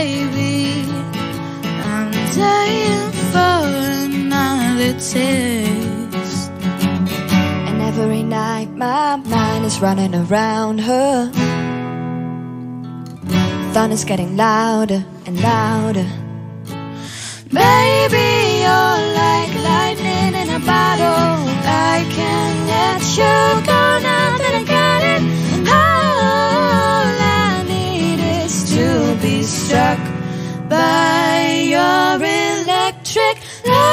baby. I'm dying for another taste. And every night my mind is running around her. Thunder's getting louder and louder. Baby, by your electric love.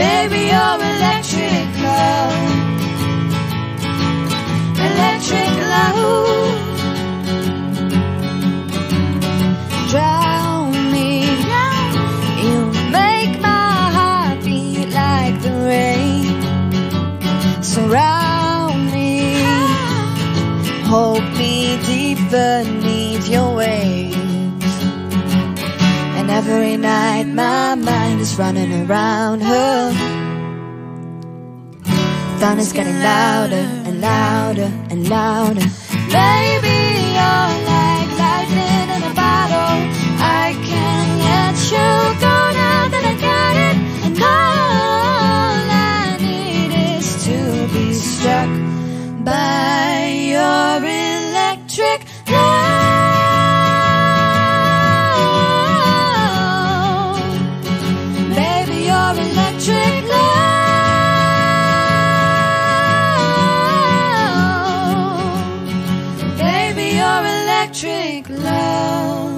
Maybe your electric love. Electric love. drown me. You make my heart beat like the rain. Surround hold me deep beneath your waves. And every night my mind is running around her. Thunder's getting louder and louder and louder. Maybe you're like lightning in a bottle. I can't let you go now that I got it. And all I need is to be struck by your electric love. Baby, you're electric love. Baby, you're electric love.